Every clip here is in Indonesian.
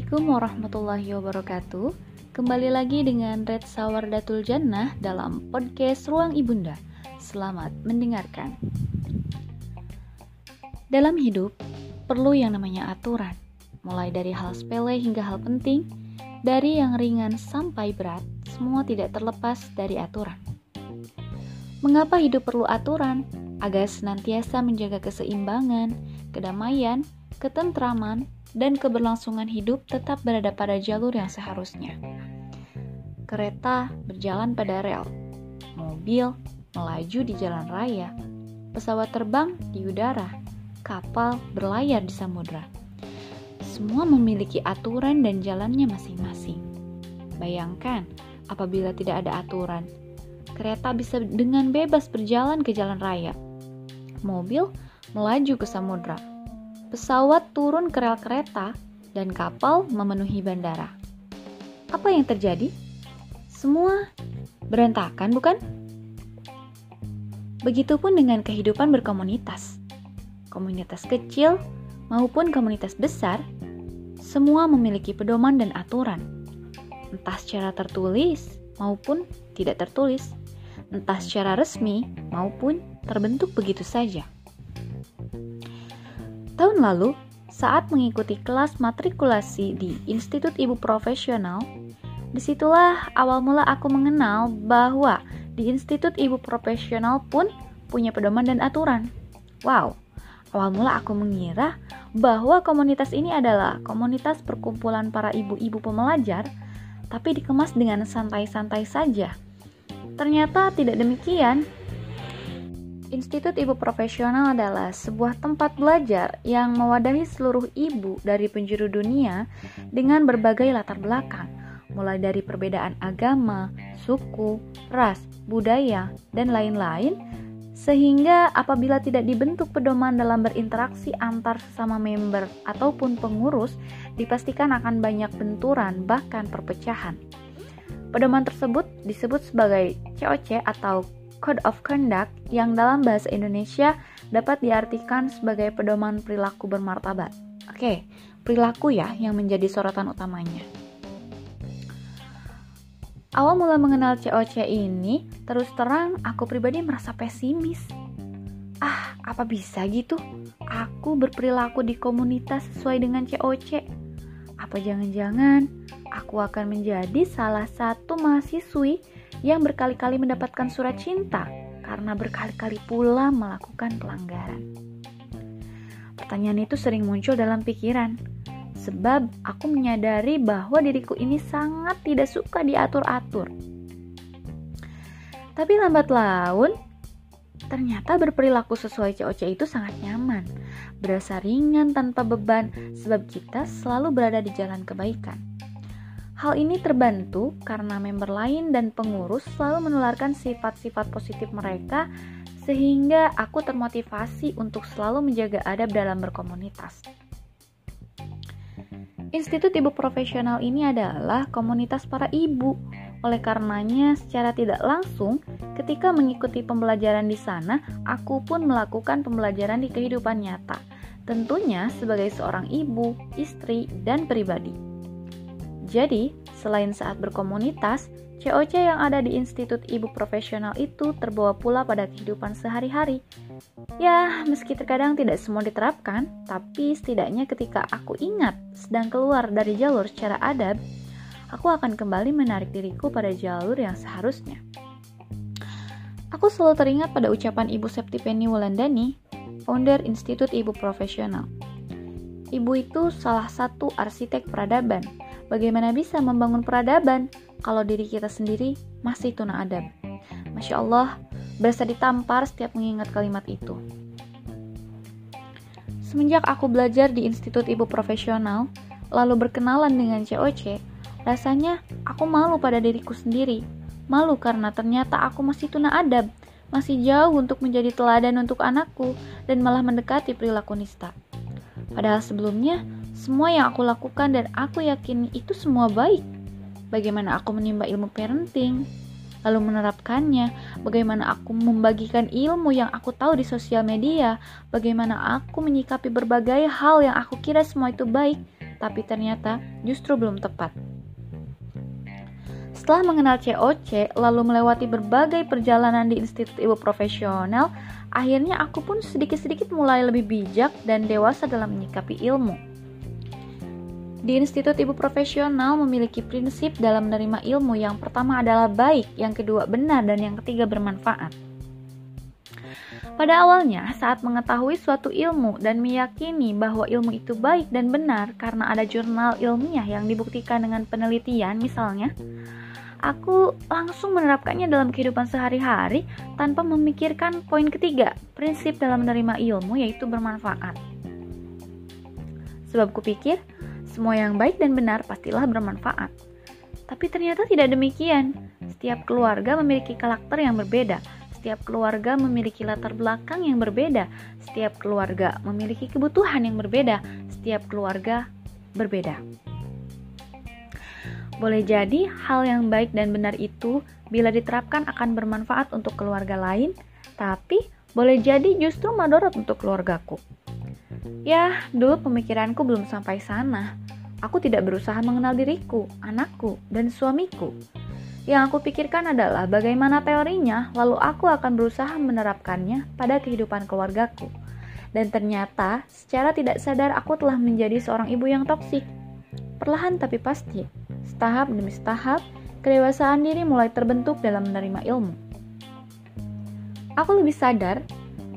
Assalamualaikum warahmatullahi wabarakatuh. Kembali lagi dengan Red Sawardatul Jannah dalam podcast Ruang Ibunda. Selamat mendengarkan. Dalam hidup, perlu yang namanya aturan. Mulai dari hal sepele hingga hal penting, dari yang ringan sampai berat, semua tidak terlepas dari aturan. Mengapa hidup perlu aturan? Agar senantiasa menjaga keseimbangan, kedamaian, ketentraman, dan keberlangsungan hidup tetap berada pada jalur yang seharusnya. Kereta berjalan pada rel, mobil melaju di jalan raya, pesawat terbang di udara, kapal berlayar di samudra. Semua memiliki aturan dan jalannya masing-masing. Bayangkan apabila tidak ada aturan, kereta bisa dengan bebas berjalan ke jalan raya. Mobil melaju ke samudra, pesawat turun ke rel kereta, dan kapal memenuhi bandara. Apa yang terjadi? Semua berantakan, bukan? Begitupun dengan kehidupan berkomunitas. Komunitas kecil maupun komunitas besar, semua memiliki pedoman dan aturan. Entah secara tertulis maupun tidak tertulis, entah secara resmi maupun terbentuk begitu saja. Tahun lalu, saat mengikuti kelas matrikulasi di Institut Ibu Profesional, di situlah awal mula aku mengenal bahwa di Institut Ibu Profesional pun punya pedoman dan aturan. Wow, awal mula aku mengira bahwa komunitas ini adalah komunitas perkumpulan para ibu-ibu pembelajar, tapi dikemas dengan santai-santai saja. Ternyata tidak demikian, Institut Ibu Profesional adalah sebuah tempat belajar yang mewadahi seluruh ibu dari penjuru dunia dengan berbagai latar belakang, mulai dari perbedaan agama, suku, ras, budaya, dan lain-lain, sehingga apabila tidak dibentuk pedoman dalam berinteraksi antar sesama member ataupun pengurus, dipastikan akan banyak benturan, bahkan perpecahan. Pedoman tersebut disebut sebagai COC atau Code of Conduct yang dalam bahasa Indonesia dapat diartikan sebagai pedoman perilaku bermartabat. Oke, perilaku ya yang menjadi sorotan utamanya. Awal mula mengenal COC ini, terus terang aku pribadi merasa pesimis. Ah, apa bisa gitu? Aku berperilaku di komunitas sesuai dengan COC. Apa jangan-jangan aku akan menjadi salah satu mahasiswi yang berkali-kali mendapatkan surat cinta karena berkali-kali pula melakukan pelanggaran. Pertanyaan itu sering muncul dalam pikiran, sebab aku menyadari bahwa diriku ini sangat tidak suka diatur-atur. Tapi lambat laun, ternyata berperilaku sesuai COC itu sangat nyaman, berasa ringan tanpa beban, sebab kita selalu berada di jalan kebaikan. Hal ini terbantu karena member lain dan pengurus selalu menularkan sifat-sifat positif mereka sehingga aku termotivasi untuk selalu menjaga adab dalam berkomunitas. Institut Ibu Profesional ini adalah komunitas para ibu. Oleh karenanya, secara tidak langsung, ketika mengikuti pembelajaran di sana, aku pun melakukan pembelajaran di kehidupan nyata. Tentunya sebagai seorang ibu, istri, dan pribadi. Jadi, selain saat berkomunitas, COC yang ada di Institut Ibu Profesional itu terbawa pula pada kehidupan sehari-hari. Ya, meski terkadang tidak semua diterapkan, tapi setidaknya ketika aku ingat sedang keluar dari jalur secara adab, aku akan kembali menarik diriku pada jalur yang seharusnya. Aku selalu teringat pada ucapan Ibu Septipeni Wulandani, founder Institut Ibu Profesional. Ibu itu salah satu arsitek peradaban, Bagaimana bisa membangun peradaban kalau diri kita sendiri masih tuna adab? Masya Allah, berasa ditampar setiap mengingat kalimat itu. Semenjak aku belajar di Institut Ibu Profesional, lalu berkenalan dengan COC, rasanya aku malu pada diriku sendiri. Malu karena ternyata aku masih tuna adab, masih jauh untuk menjadi teladan untuk anakku, dan malah mendekati perilaku nista. Padahal sebelumnya, semua yang aku lakukan dan aku yakin itu semua baik. Bagaimana aku menimba ilmu parenting, lalu menerapkannya, bagaimana aku membagikan ilmu yang aku tahu di sosial media, bagaimana aku menyikapi berbagai hal yang aku kira semua itu baik, tapi ternyata justru belum tepat. Setelah mengenal COC, lalu melewati berbagai perjalanan di Institut Ibu Profesional, akhirnya aku pun sedikit-sedikit mulai lebih bijak dan dewasa dalam menyikapi ilmu. Di Institut Ibu Profesional memiliki prinsip dalam menerima ilmu yang pertama adalah baik, yang kedua benar, dan yang ketiga bermanfaat. Pada awalnya, saat mengetahui suatu ilmu dan meyakini bahwa ilmu itu baik dan benar karena ada jurnal ilmiah yang dibuktikan dengan penelitian misalnya, aku langsung menerapkannya dalam kehidupan sehari-hari tanpa memikirkan poin ketiga, prinsip dalam menerima ilmu yaitu bermanfaat. Sebab kupikir, semua yang baik dan benar pastilah bermanfaat. Tapi ternyata tidak demikian. Setiap keluarga memiliki karakter yang berbeda. Setiap keluarga memiliki latar belakang yang berbeda. Setiap keluarga memiliki kebutuhan yang berbeda. Setiap keluarga berbeda. Boleh jadi hal yang baik dan benar itu bila diterapkan akan bermanfaat untuk keluarga lain, tapi boleh jadi justru madorot untuk keluargaku. Ya, dulu pemikiranku belum sampai sana. Aku tidak berusaha mengenal diriku, anakku, dan suamiku. Yang aku pikirkan adalah bagaimana teorinya, lalu aku akan berusaha menerapkannya pada kehidupan keluargaku. Dan ternyata, secara tidak sadar aku telah menjadi seorang ibu yang toksik. Perlahan tapi pasti, Setahap demi setahap, kedewasaan diri mulai terbentuk dalam menerima ilmu. Aku lebih sadar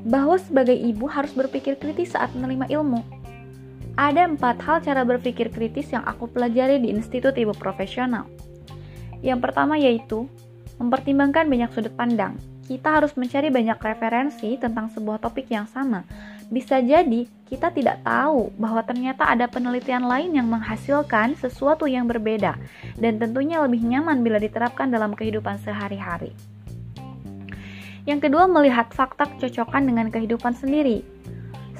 bahwa sebagai ibu harus berpikir kritis saat menerima ilmu. Ada empat hal cara berpikir kritis yang aku pelajari di Institut Ibu Profesional. Yang pertama yaitu mempertimbangkan banyak sudut pandang. Kita harus mencari banyak referensi tentang sebuah topik yang sama, bisa jadi kita tidak tahu bahwa ternyata ada penelitian lain yang menghasilkan sesuatu yang berbeda dan tentunya lebih nyaman bila diterapkan dalam kehidupan sehari-hari. Yang kedua, melihat fakta kecocokan dengan kehidupan sendiri.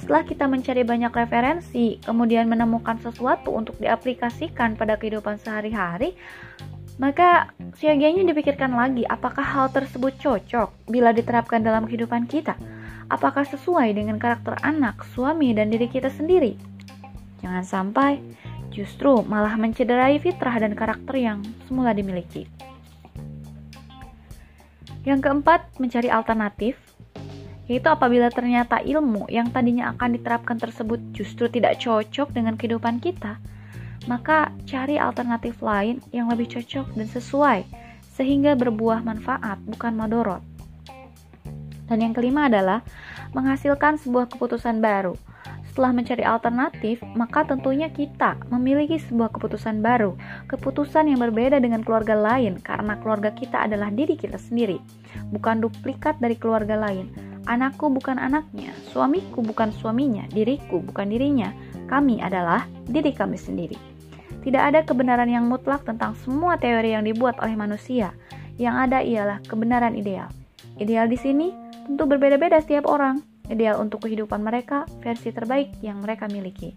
Setelah kita mencari banyak referensi, kemudian menemukan sesuatu untuk diaplikasikan pada kehidupan sehari-hari, maka siagianya dipikirkan lagi apakah hal tersebut cocok bila diterapkan dalam kehidupan kita apakah sesuai dengan karakter anak, suami, dan diri kita sendiri. Jangan sampai justru malah mencederai fitrah dan karakter yang semula dimiliki. Yang keempat, mencari alternatif, yaitu apabila ternyata ilmu yang tadinya akan diterapkan tersebut justru tidak cocok dengan kehidupan kita, maka cari alternatif lain yang lebih cocok dan sesuai, sehingga berbuah manfaat, bukan madorot. Dan yang kelima adalah menghasilkan sebuah keputusan baru. Setelah mencari alternatif, maka tentunya kita memiliki sebuah keputusan baru, keputusan yang berbeda dengan keluarga lain karena keluarga kita adalah diri kita sendiri, bukan duplikat dari keluarga lain. Anakku bukan anaknya, suamiku bukan suaminya, diriku bukan dirinya. Kami adalah diri kami sendiri. Tidak ada kebenaran yang mutlak tentang semua teori yang dibuat oleh manusia. Yang ada ialah kebenaran ideal. Ideal di sini tentu berbeda-beda setiap orang. Ideal untuk kehidupan mereka, versi terbaik yang mereka miliki.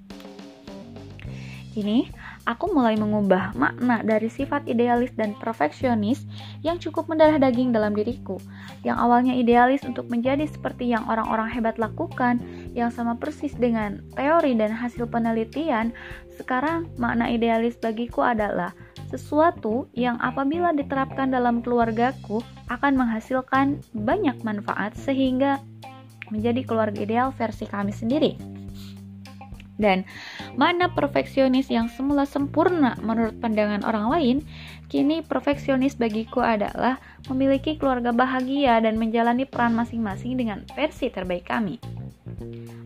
Kini, aku mulai mengubah makna dari sifat idealis dan perfeksionis yang cukup mendarah daging dalam diriku. Yang awalnya idealis untuk menjadi seperti yang orang-orang hebat lakukan, yang sama persis dengan teori dan hasil penelitian, sekarang makna idealis bagiku adalah sesuatu yang apabila diterapkan dalam keluargaku akan menghasilkan banyak manfaat sehingga menjadi keluarga ideal versi kami sendiri. Dan mana perfeksionis yang semula sempurna menurut pandangan orang lain, kini perfeksionis bagiku adalah memiliki keluarga bahagia dan menjalani peran masing-masing dengan versi terbaik kami.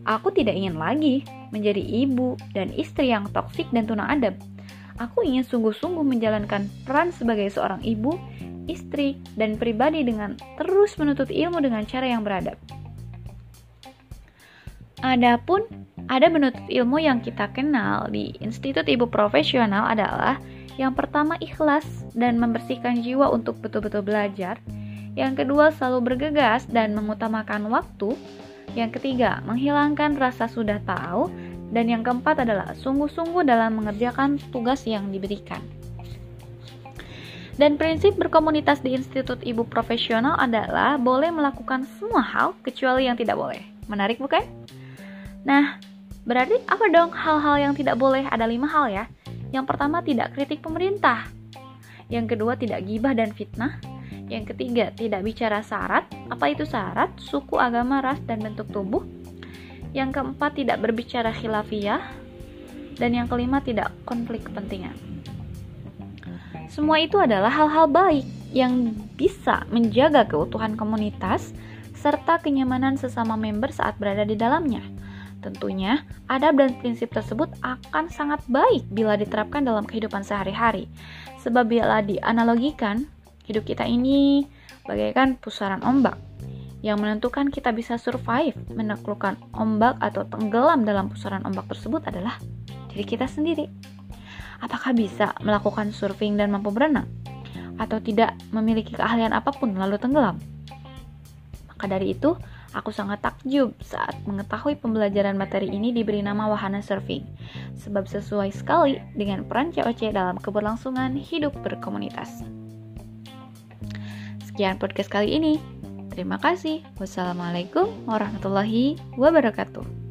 Aku tidak ingin lagi menjadi ibu dan istri yang toksik dan tuna adab. Aku ingin sungguh-sungguh menjalankan peran sebagai seorang ibu, istri, dan pribadi dengan terus menuntut ilmu dengan cara yang beradab. Adapun ada menuntut ilmu yang kita kenal di Institut Ibu Profesional adalah yang pertama ikhlas dan membersihkan jiwa untuk betul-betul belajar. Yang kedua selalu bergegas dan mengutamakan waktu. Yang ketiga menghilangkan rasa sudah tahu dan yang keempat adalah sungguh-sungguh dalam mengerjakan tugas yang diberikan. Dan prinsip berkomunitas di Institut Ibu Profesional adalah boleh melakukan semua hal kecuali yang tidak boleh. Menarik bukan? Nah, Berarti apa dong hal-hal yang tidak boleh? Ada lima hal ya. Yang pertama tidak kritik pemerintah. Yang kedua tidak gibah dan fitnah. Yang ketiga tidak bicara syarat. Apa itu syarat? Suku, agama, ras, dan bentuk tubuh. Yang keempat tidak berbicara khilafiyah. Dan yang kelima tidak konflik kepentingan. Semua itu adalah hal-hal baik yang bisa menjaga keutuhan komunitas serta kenyamanan sesama member saat berada di dalamnya. Tentunya, adab dan prinsip tersebut akan sangat baik bila diterapkan dalam kehidupan sehari-hari. Sebab bila dianalogikan, hidup kita ini bagaikan pusaran ombak yang menentukan kita bisa survive menaklukkan ombak atau tenggelam dalam pusaran ombak tersebut adalah diri kita sendiri. Apakah bisa melakukan surfing dan mampu berenang? Atau tidak memiliki keahlian apa pun lalu tenggelam? Maka dari itu, Aku sangat takjub saat mengetahui pembelajaran materi ini diberi nama wahana surfing, sebab sesuai sekali dengan peran COC dalam keberlangsungan hidup berkomunitas. Sekian podcast kali ini. Terima kasih. Wassalamualaikum warahmatullahi wabarakatuh.